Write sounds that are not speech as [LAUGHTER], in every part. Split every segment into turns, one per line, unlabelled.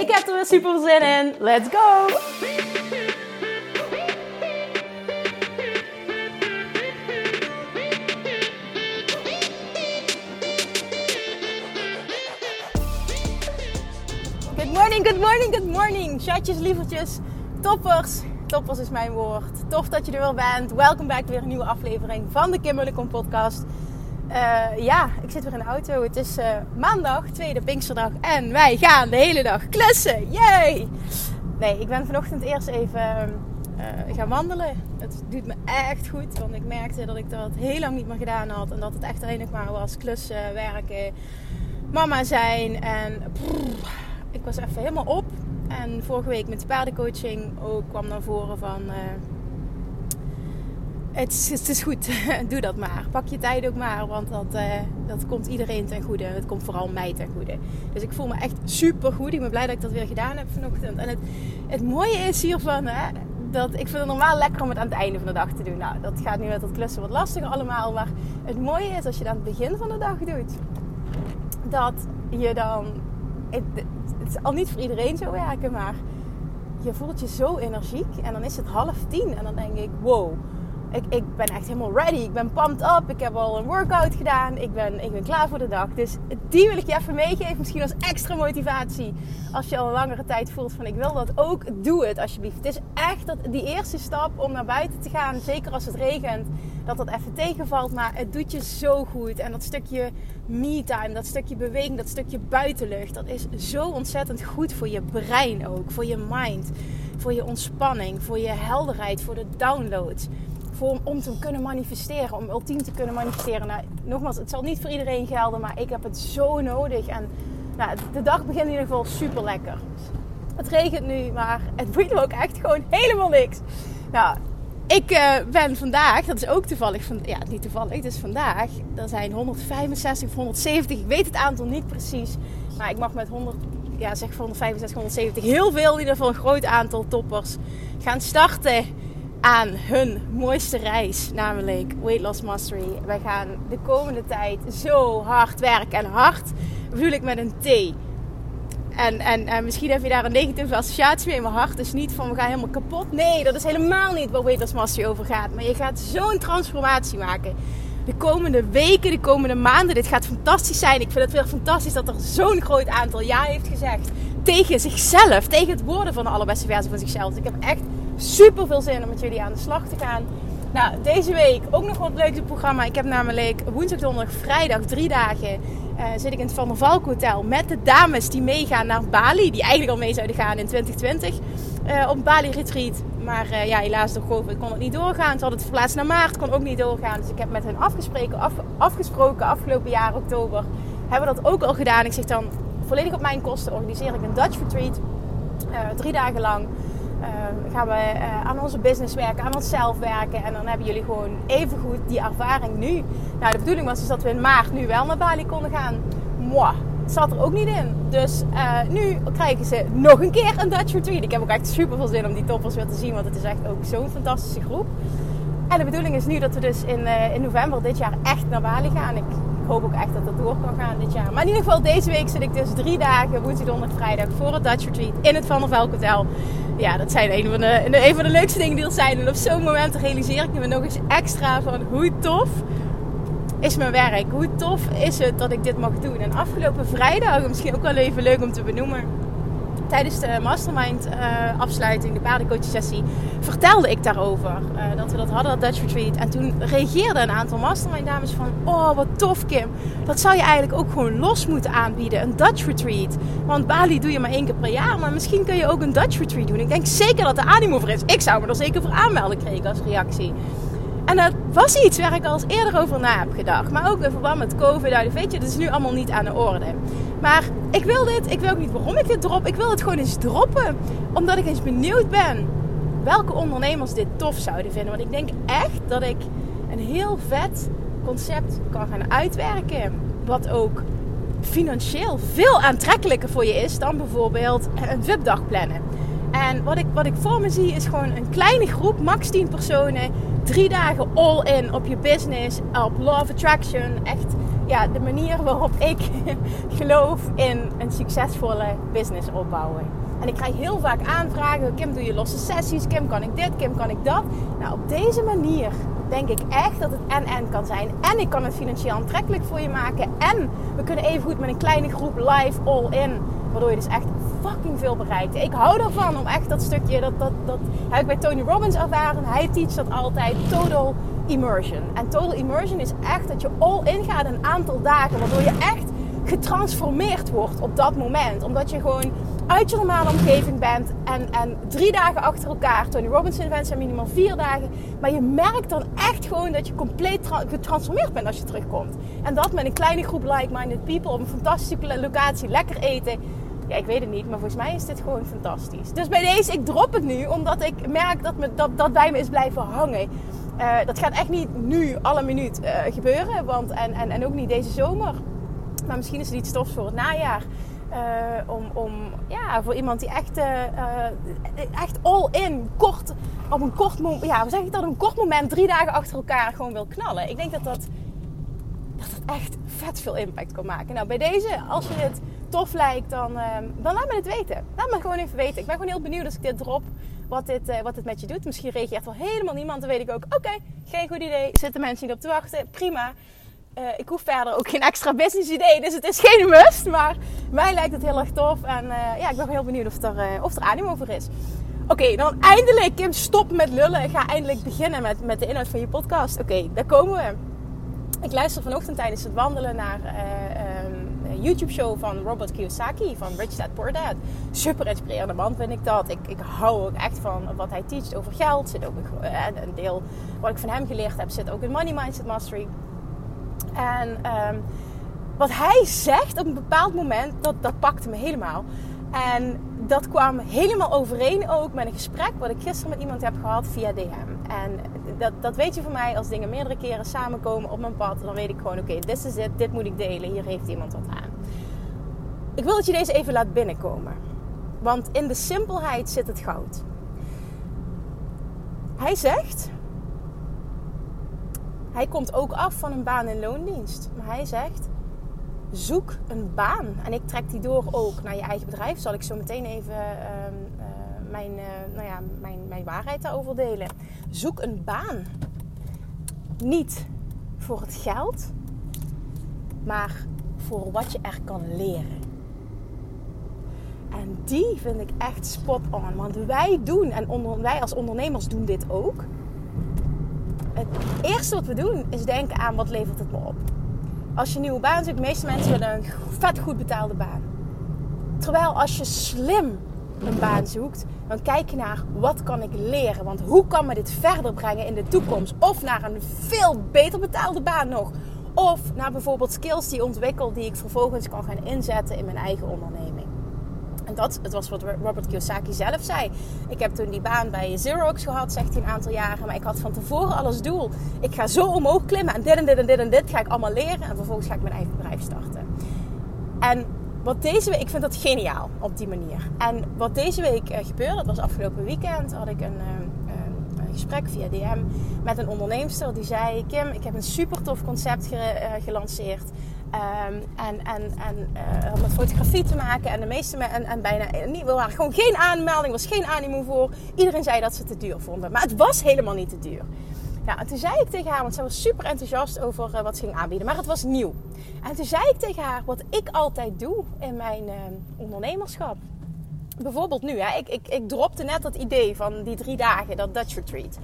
Ik heb er weer super zin in. Let's go! Good morning, good morning, good morning. Chatjes, lievertjes, toppers. Toppers is mijn woord. Tof dat je er weer bent. Welkom bij weer een nieuwe aflevering van de Kim podcast. Uh, ja, ik zit weer in de auto. Het is uh, maandag, tweede Pinksterdag. En wij gaan de hele dag klussen. Yay! Nee, ik ben vanochtend eerst even uh, gaan wandelen. Het doet me echt goed. Want ik merkte dat ik dat heel lang niet meer gedaan had. En dat het echt alleen nog maar was klussen, werken, mama zijn. En ik was even helemaal op. En vorige week met de paardencoaching ook kwam naar voren van... Het, is, het is goed, [LAUGHS] doe dat maar. Pak je tijd ook maar, want dat, uh, dat komt iedereen ten goede. Het komt vooral mij ten goede. Dus ik voel me echt super goed. Ik ben blij dat ik dat weer gedaan heb vanochtend. En het, het mooie is hiervan, hè, dat ik vind het normaal lekker om het aan het einde van de dag te doen. Nou, dat gaat nu met dat klussen wat lastiger allemaal. Maar het mooie is als je dat aan het begin van de dag doet, dat je dan het, het is al niet voor iedereen zo werken, maar je voelt je zo energiek. En dan is het half tien en dan denk ik, wow, ik, ik ben echt helemaal ready. Ik ben pumped up. Ik heb al een workout gedaan. Ik ben, ik ben klaar voor de dag. Dus die wil ik je even meegeven. Misschien als extra motivatie. Als je al een langere tijd voelt van ik wil dat ook. Doe het alsjeblieft. Het is echt dat, die eerste stap om naar buiten te gaan. Zeker als het regent. Dat dat even tegenvalt. Maar het doet je zo goed. En dat stukje me-time. Dat stukje beweging. Dat stukje buitenlucht. Dat is zo ontzettend goed voor je brein ook. Voor je mind. Voor je ontspanning. Voor je helderheid. Voor de downloads voor, om te kunnen manifesteren, om ultiem te kunnen manifesteren. Nou, nogmaals, het zal niet voor iedereen gelden, maar ik heb het zo nodig. En nou, de dag begint in ieder geval super lekker. Het regent nu, maar het boeit me ook echt gewoon helemaal niks. Nou, ik uh, ben vandaag, dat is ook toevallig, van, ja, niet toevallig, dus vandaag, er zijn 165 of 170, ik weet het aantal niet precies, maar ik mag met 100, ja, zeg 165, 170, heel veel, in ieder geval een groot aantal toppers gaan starten aan hun mooiste reis, namelijk Weight Loss Mastery. Wij gaan de komende tijd zo hard werken. En hard bedoel ik met een T. En, en, en misschien heb je daar een negatieve associatie mee, maar hard is niet van we gaan helemaal kapot. Nee, dat is helemaal niet waar Weight Loss Mastery over gaat. Maar je gaat zo'n transformatie maken. De komende weken, de komende maanden. Dit gaat fantastisch zijn. Ik vind het weer fantastisch dat er zo'n groot aantal ja heeft gezegd. Tegen zichzelf. Tegen het worden van de allerbeste versie van zichzelf. Dus ik heb echt super veel zin om met jullie aan de slag te gaan. Nou, deze week ook nog wat leuks programma. Ik heb namelijk woensdag, donderdag, vrijdag, drie dagen uh, zit ik in het Van der Valk Hotel met de dames die meegaan naar Bali. Die eigenlijk al mee zouden gaan in 2020 uh, op Bali Retreat. Maar uh, ja, helaas door COVID kon het niet doorgaan. Ze hadden het verplaatst naar maart, kon ook niet doorgaan. Dus ik heb met hen afgesproken, af, afgesproken afgelopen jaar oktober. Hebben we dat ook al gedaan. Ik zeg dan volledig op mijn kosten organiseer ik een Dutch Retreat. drie dagen lang. Uh, gaan we uh, aan onze business werken, aan onszelf werken. En dan hebben jullie gewoon even goed die ervaring nu. Nou, de bedoeling was dus dat we in maart nu wel naar Bali konden gaan. Mwah, zat er ook niet in. Dus uh, nu krijgen ze nog een keer een Dutch Retreat. Ik heb ook echt super veel zin om die toppers weer te zien. Want het is echt ook zo'n fantastische groep. En de bedoeling is nu dat we dus in, in november dit jaar echt naar Bali gaan. Ik hoop ook echt dat dat door kan gaan dit jaar. Maar in ieder geval, deze week zit ik dus drie dagen, woensdag, donderdag, vrijdag, voor het Dutch Retreat in het Van der Velk Hotel. Ja, dat zijn een van, de, een van de leukste dingen die er zijn. En op zo'n moment realiseer ik me nog eens extra van hoe tof is mijn werk. Hoe tof is het dat ik dit mag doen. En afgelopen vrijdag, misschien ook wel even leuk om te benoemen tijdens de mastermind uh, afsluiting, de paardencoach sessie, vertelde ik daarover. Uh, dat we dat hadden, dat Dutch Retreat. En toen reageerden een aantal mastermind dames van, oh wat tof Kim. Dat zou je eigenlijk ook gewoon los moeten aanbieden, een Dutch Retreat. Want Bali doe je maar één keer per jaar, maar misschien kun je ook een Dutch Retreat doen. Ik denk zeker dat de animo voor is. Ik zou me er zeker voor aanmelden, kreeg als reactie. En dat was iets waar ik al eens eerder over na heb gedacht. Maar ook in verband met COVID. Weet je, dat is nu allemaal niet aan de orde. Maar ik wil dit. Ik weet ook niet waarom ik dit drop. Ik wil het gewoon eens droppen. Omdat ik eens benieuwd ben welke ondernemers dit tof zouden vinden. Want ik denk echt dat ik een heel vet concept kan gaan uitwerken. Wat ook financieel veel aantrekkelijker voor je is dan bijvoorbeeld een VIP-dag plannen. En wat ik, wat ik voor me zie is gewoon een kleine groep, max 10 personen. Drie dagen all in op je business, op Law Attraction. Echt ja, de manier waarop ik [LAUGHS] geloof in een succesvolle business opbouwen. En ik krijg heel vaak aanvragen. Kim, doe je losse sessies? Kim, kan ik dit? Kim, kan ik dat? Nou, op deze manier denk ik echt dat het en-en kan zijn. En ik kan het financieel aantrekkelijk voor je maken. En we kunnen even goed met een kleine groep live all-in. Waardoor je dus echt fucking veel bereikt. Ik hou ervan om echt dat stukje, dat, dat, dat heb ik bij Tony Robbins ervaren. Hij teacht dat altijd, total immersion. En total immersion is echt dat je all-in gaat een aantal dagen. Waardoor je echt getransformeerd wordt op dat moment. Omdat je gewoon uit je normale omgeving bent. En, en drie dagen achter elkaar. Tony Robbins events zijn minimaal vier dagen. Maar je merkt dan echt gewoon dat je compleet getransformeerd bent als je terugkomt. En dat met een kleine groep like-minded people op een fantastische locatie. Lekker eten. Ja, ik weet het niet, maar volgens mij is dit gewoon fantastisch. Dus bij deze, ik drop het nu, omdat ik merk dat, me, dat, dat bij me is blijven hangen. Uh, dat gaat echt niet nu, alle minuut uh, gebeuren. Want, en, en, en ook niet deze zomer. Maar misschien is het iets stofs voor het najaar. Uh, om, om, ja, voor iemand die echt, echt all in, kort, op een kort moment, ja, hoe zeg ik dat, een kort moment, drie dagen achter elkaar gewoon wil knallen. Ik denk dat dat, dat, dat echt vet veel impact kan maken. Nou, bij deze, als je het tof lijkt, dan, dan laat me het weten. Laat me gewoon even weten. Ik ben gewoon heel benieuwd als ik dit drop wat dit, uh, wat dit met je doet. Misschien reageert wel helemaal niemand. Dan weet ik ook, oké, geen goed idee. Zitten mensen niet op te wachten. Prima. Uh, ik hoef verder ook geen extra business idee. Dus het is geen must. Maar mij lijkt het heel erg tof. En uh, ja, ik ben heel benieuwd of er, of er animo over is. Oké, dan eindelijk, Kim, stop met lullen. Ik ga eindelijk beginnen met, met de inhoud van je podcast. Oké, daar komen we. Ik luister vanochtend tijdens het wandelen naar YouTube-show van Robert Kiyosaki van Rich Dad Poor Dad. Super inspirerende man vind ik dat. Ik, ik hou ook echt van wat hij teacht over geld. Zit ook een, een deel wat ik van hem geleerd heb, zit ook in Money Mindset Mastery. En um, wat hij zegt op een bepaald moment, dat, dat pakte me helemaal. En dat kwam helemaal overeen ook met een gesprek wat ik gisteren met iemand heb gehad via DM. En dat, dat weet je van mij, als dingen meerdere keren samenkomen op mijn pad, dan weet ik gewoon: oké, dit is het, dit moet ik delen, hier heeft iemand wat aan. Ik wil dat je deze even laat binnenkomen. Want in de simpelheid zit het goud. Hij zegt. Hij komt ook af van een baan in loondienst. Maar hij zegt: zoek een baan. En ik trek die door ook naar je eigen bedrijf. Zal ik zo meteen even ehm, eh, mijn, uh, nou ja, mijn, mijn waarheid daarover delen. Zoek een baan. Niet voor het geld, maar voor wat je er kan leren. En die vind ik echt spot on. Want wij doen, en onder, wij als ondernemers doen dit ook. Het eerste wat we doen is denken aan wat levert het me op. Als je een nieuwe baan zoekt, de meeste mensen willen een vet goed betaalde baan. Terwijl als je slim een baan zoekt, dan kijk je naar wat kan ik leren. Want hoe kan me dit verder brengen in de toekomst? Of naar een veel beter betaalde baan nog. Of naar bijvoorbeeld skills die ontwikkel die ik vervolgens kan gaan inzetten in mijn eigen onderneming. Dat het was wat Robert Kiyosaki zelf zei. Ik heb toen die baan bij Xerox gehad, zegt hij een aantal jaren. Maar ik had van tevoren alles doel. Ik ga zo omhoog klimmen en dit en dit en dit en dit ga ik allemaal leren. En vervolgens ga ik mijn eigen bedrijf starten. En wat deze week, ik vind dat geniaal op die manier. En wat deze week uh, gebeurde, dat was afgelopen weekend, had ik een, uh, een gesprek via DM met een onderneemster die zei: Kim, ik heb een super tof concept ge uh, gelanceerd. Um, en en, en uh, met fotografie te maken. En de meeste en, en bijna niet, er waren gewoon geen aanmelding, was geen animo voor. Iedereen zei dat ze te duur vonden. Maar het was helemaal niet te duur. Ja, en toen zei ik tegen haar, want zij was super enthousiast over uh, wat ze ging aanbieden, maar het was nieuw. En toen zei ik tegen haar wat ik altijd doe in mijn ondernemerschap. Bijvoorbeeld nu, hè, ik, ik, ik dropte net dat idee van die drie dagen, dat Dutch Retreat.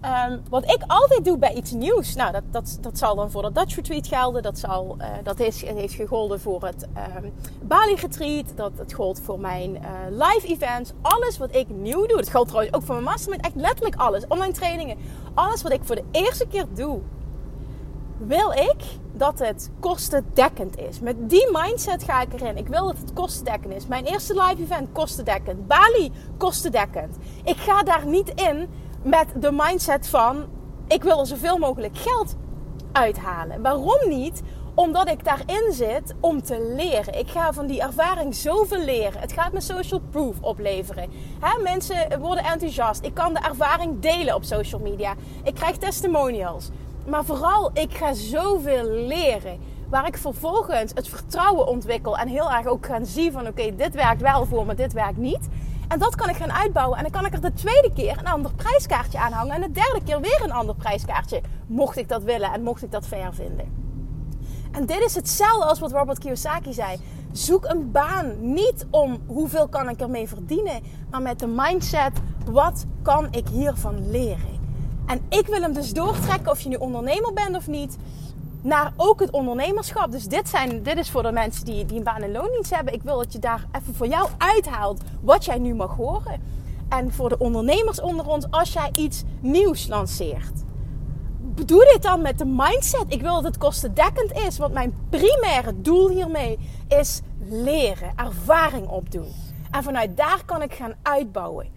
Ehm, wat ik altijd doe bij iets nieuws, nou dat, dat, dat zal dan voor de Dutch Retreat gelden. Dat, zal, uh, dat is, heeft gegolden voor het um, Bali Retreat. Dat het gold voor mijn uh, live events. Alles wat ik nieuw doe. Dat geldt trouwens ook voor mijn mastermind. Echt letterlijk alles. Online trainingen. Alles wat ik voor de eerste keer doe. Wil ik dat het kostendekkend is. Met die mindset ga ik erin. Ik wil dat het kostendekkend is. Mijn eerste live event kostendekkend. Bali kostendekkend. Ik ga daar niet in met de mindset van ik wil er zoveel mogelijk geld uithalen. Waarom niet? Omdat ik daarin zit om te leren. Ik ga van die ervaring zoveel leren. Het gaat me social proof opleveren. mensen worden enthousiast. Ik kan de ervaring delen op social media. Ik krijg testimonials. Maar vooral, ik ga zoveel leren. Waar ik vervolgens het vertrouwen ontwikkel. En heel erg ook gaan zien van oké, dit werkt wel voor me, dit werkt niet. En dat kan ik gaan uitbouwen. En dan kan ik er de tweede keer een ander prijskaartje aan hangen. En de derde keer weer een ander prijskaartje. Mocht ik dat willen en mocht ik dat fair vinden. En dit is hetzelfde als wat Robert Kiyosaki zei. Zoek een baan niet om hoeveel kan ik ermee verdienen. Maar met de mindset, wat kan ik hiervan leren? En ik wil hem dus doortrekken of je nu ondernemer bent of niet naar ook het ondernemerschap. Dus dit, zijn, dit is voor de mensen die, die een baan en loondienst hebben. Ik wil dat je daar even voor jou uithaalt wat jij nu mag horen. En voor de ondernemers onder ons, als jij iets nieuws lanceert. Doe dit dan met de mindset. Ik wil dat het kostendekkend is. Want mijn primaire doel hiermee is leren, ervaring opdoen. En vanuit daar kan ik gaan uitbouwen.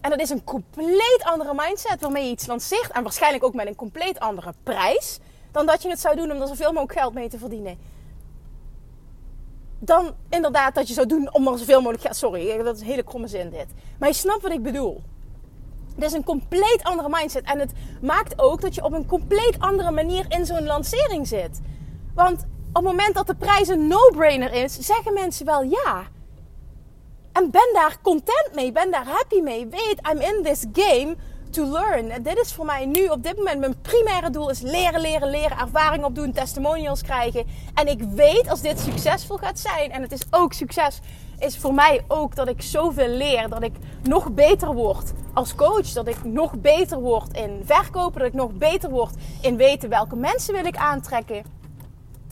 En dat is een compleet andere mindset waarmee je iets lanceert. En waarschijnlijk ook met een compleet andere prijs dan dat je het zou doen om er zoveel mogelijk geld mee te verdienen. Dan inderdaad dat je zou doen om er zoveel mogelijk geld. Sorry, dat is een hele kromme zin dit. Maar je snapt wat ik bedoel. Het is een compleet andere mindset. En het maakt ook dat je op een compleet andere manier in zo'n lancering zit. Want op het moment dat de prijs een no-brainer is, zeggen mensen wel ja. En ben daar content mee, ben daar happy mee. Weet, I'm in this game to learn. Dit is voor mij nu op dit moment mijn primaire doel is leren, leren, leren, ervaring opdoen, testimonials krijgen. En ik weet als dit succesvol gaat zijn en het is ook succes, is voor mij ook dat ik zoveel leer, dat ik nog beter word als coach, dat ik nog beter word in verkopen, dat ik nog beter word in weten welke mensen wil ik aantrekken.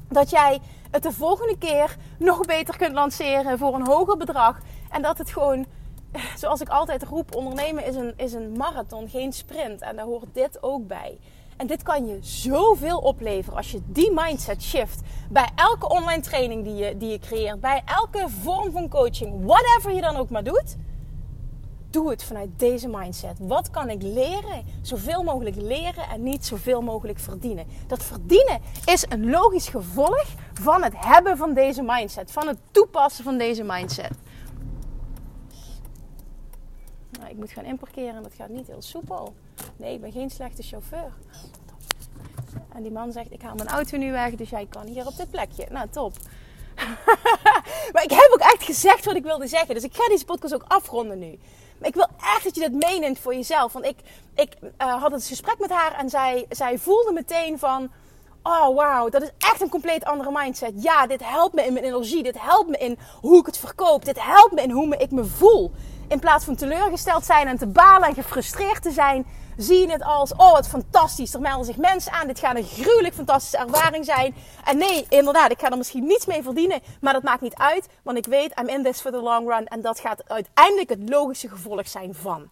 Dat jij het de volgende keer nog beter kunt lanceren voor een hoger bedrag en dat het gewoon [LAUGHS] zoals ik altijd roep, ondernemen is een, is een marathon, geen sprint. En daar hoort dit ook bij. En dit kan je zoveel opleveren als je die mindset shift. Bij elke online training die je, die je creëert, bij elke vorm van coaching, whatever je dan ook maar doet. Doe het vanuit deze mindset. Wat kan ik leren? Zoveel mogelijk leren en niet zoveel mogelijk verdienen. Dat verdienen is een logisch gevolg van het hebben van deze mindset. Van het toepassen van deze mindset. Nou, ik moet gaan inparkeren en dat gaat niet heel soepel. Nee, ik ben geen slechte chauffeur. En die man zegt, ik haal mijn auto nu weg, dus jij kan hier op dit plekje. Nou, top. [LAUGHS] maar ik heb ook echt gezegd wat ik wilde zeggen. Dus ik ga deze podcast ook afronden nu. Maar ik wil echt dat je dat meeneemt voor jezelf. Want ik, ik uh, had het gesprek met haar en zij, zij voelde meteen van... Oh, wauw, dat is echt een compleet andere mindset. Ja, dit helpt me in mijn energie. Dit helpt me in hoe ik het verkoop. Dit helpt me in hoe ik me voel. In plaats van teleurgesteld zijn en te balen en gefrustreerd te zijn, zie je het als: oh, wat fantastisch. Er melden zich mensen aan. Dit gaat een gruwelijk fantastische ervaring zijn. En nee, inderdaad, ik ga er misschien niets mee verdienen. Maar dat maakt niet uit, want ik weet, I'm in this for the long run. En dat gaat uiteindelijk het logische gevolg zijn van.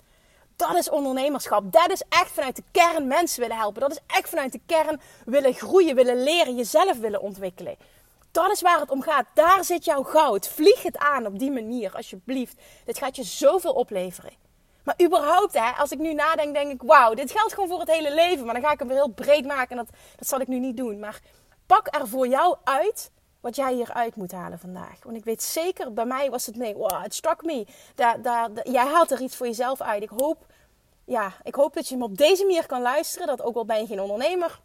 Dat is ondernemerschap. Dat is echt vanuit de kern mensen willen helpen. Dat is echt vanuit de kern willen groeien, willen leren, jezelf willen ontwikkelen. Dat is waar het om gaat. Daar zit jouw goud. Vlieg het aan op die manier, alsjeblieft. Dit gaat je zoveel opleveren. Maar überhaupt, hè, als ik nu nadenk, denk ik: wauw, dit geldt gewoon voor het hele leven. Maar dan ga ik hem weer heel breed maken en dat, dat zal ik nu niet doen. Maar pak er voor jou uit wat jij hieruit moet halen vandaag. Want ik weet zeker, bij mij was het nee, wow, het struck me. Daar, daar, jij haalt er iets voor jezelf uit. Ik hoop, ja, ik hoop dat je hem op deze manier kan luisteren. Dat ook al ben je geen ondernemer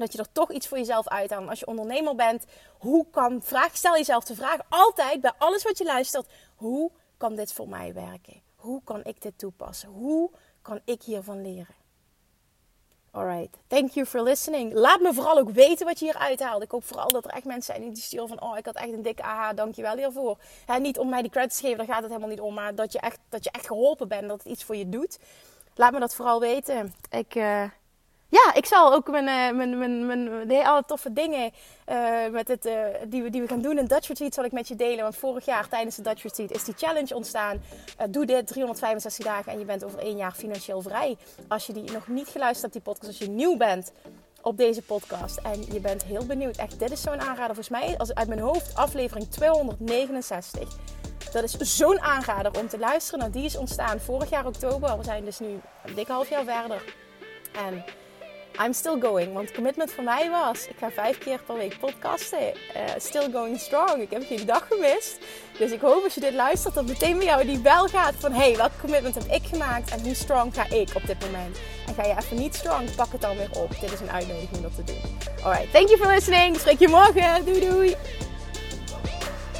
dat je er toch iets voor jezelf uithaalt. Als je ondernemer bent, hoe kan, vraag, stel jezelf de vraag altijd bij alles wat je luistert. Hoe kan dit voor mij werken? Hoe kan ik dit toepassen? Hoe kan ik hiervan leren? Alright, thank you for listening. Laat me vooral ook weten wat je hier uithaalt. Ik hoop vooral dat er echt mensen zijn die sturen van... oh, ik had echt een dikke aha, dankjewel hiervoor. He, niet om mij die credits te geven, daar gaat het helemaal niet om. Maar dat je echt, dat je echt geholpen bent, dat het iets voor je doet. laat me dat vooral weten. Ik, uh, ja, ik zal ook mijn, uh, mijn, mijn, mijn, mijn alle toffe dingen uh, met het, die, we, die we gaan doen in Dutch Retreat zal ik met je delen. Want vorig jaar tijdens de Dutch Retreat is die challenge ontstaan. doe dit 365 dagen en je bent over één jaar financieel vrij. Als je die nog niet geluisterd hebt, die podcast, als je nieuw bent op deze podcast en je bent heel benieuwd. Echt, dit is zo'n aanrader. Volgens mij, als uit mijn hoofd, aflevering 269. Dat is zo'n aanrader om te luisteren. Nou, die is ontstaan vorig jaar oktober. We zijn dus nu een dik half jaar verder. En I'm still going. Want commitment voor mij was: ik ga vijf keer per week podcasten. Uh, still going strong. Ik heb geen dag gemist. Dus ik hoop als je dit luistert, dat meteen bij jou die bel gaat van: hey, welk commitment heb ik gemaakt en hoe strong ga ik op dit moment? En ga je even niet strong, pak het dan weer op. Dit is een uitnodiging om dat te doen. Alright, thank you for listening. Spreek je morgen. Doei doei.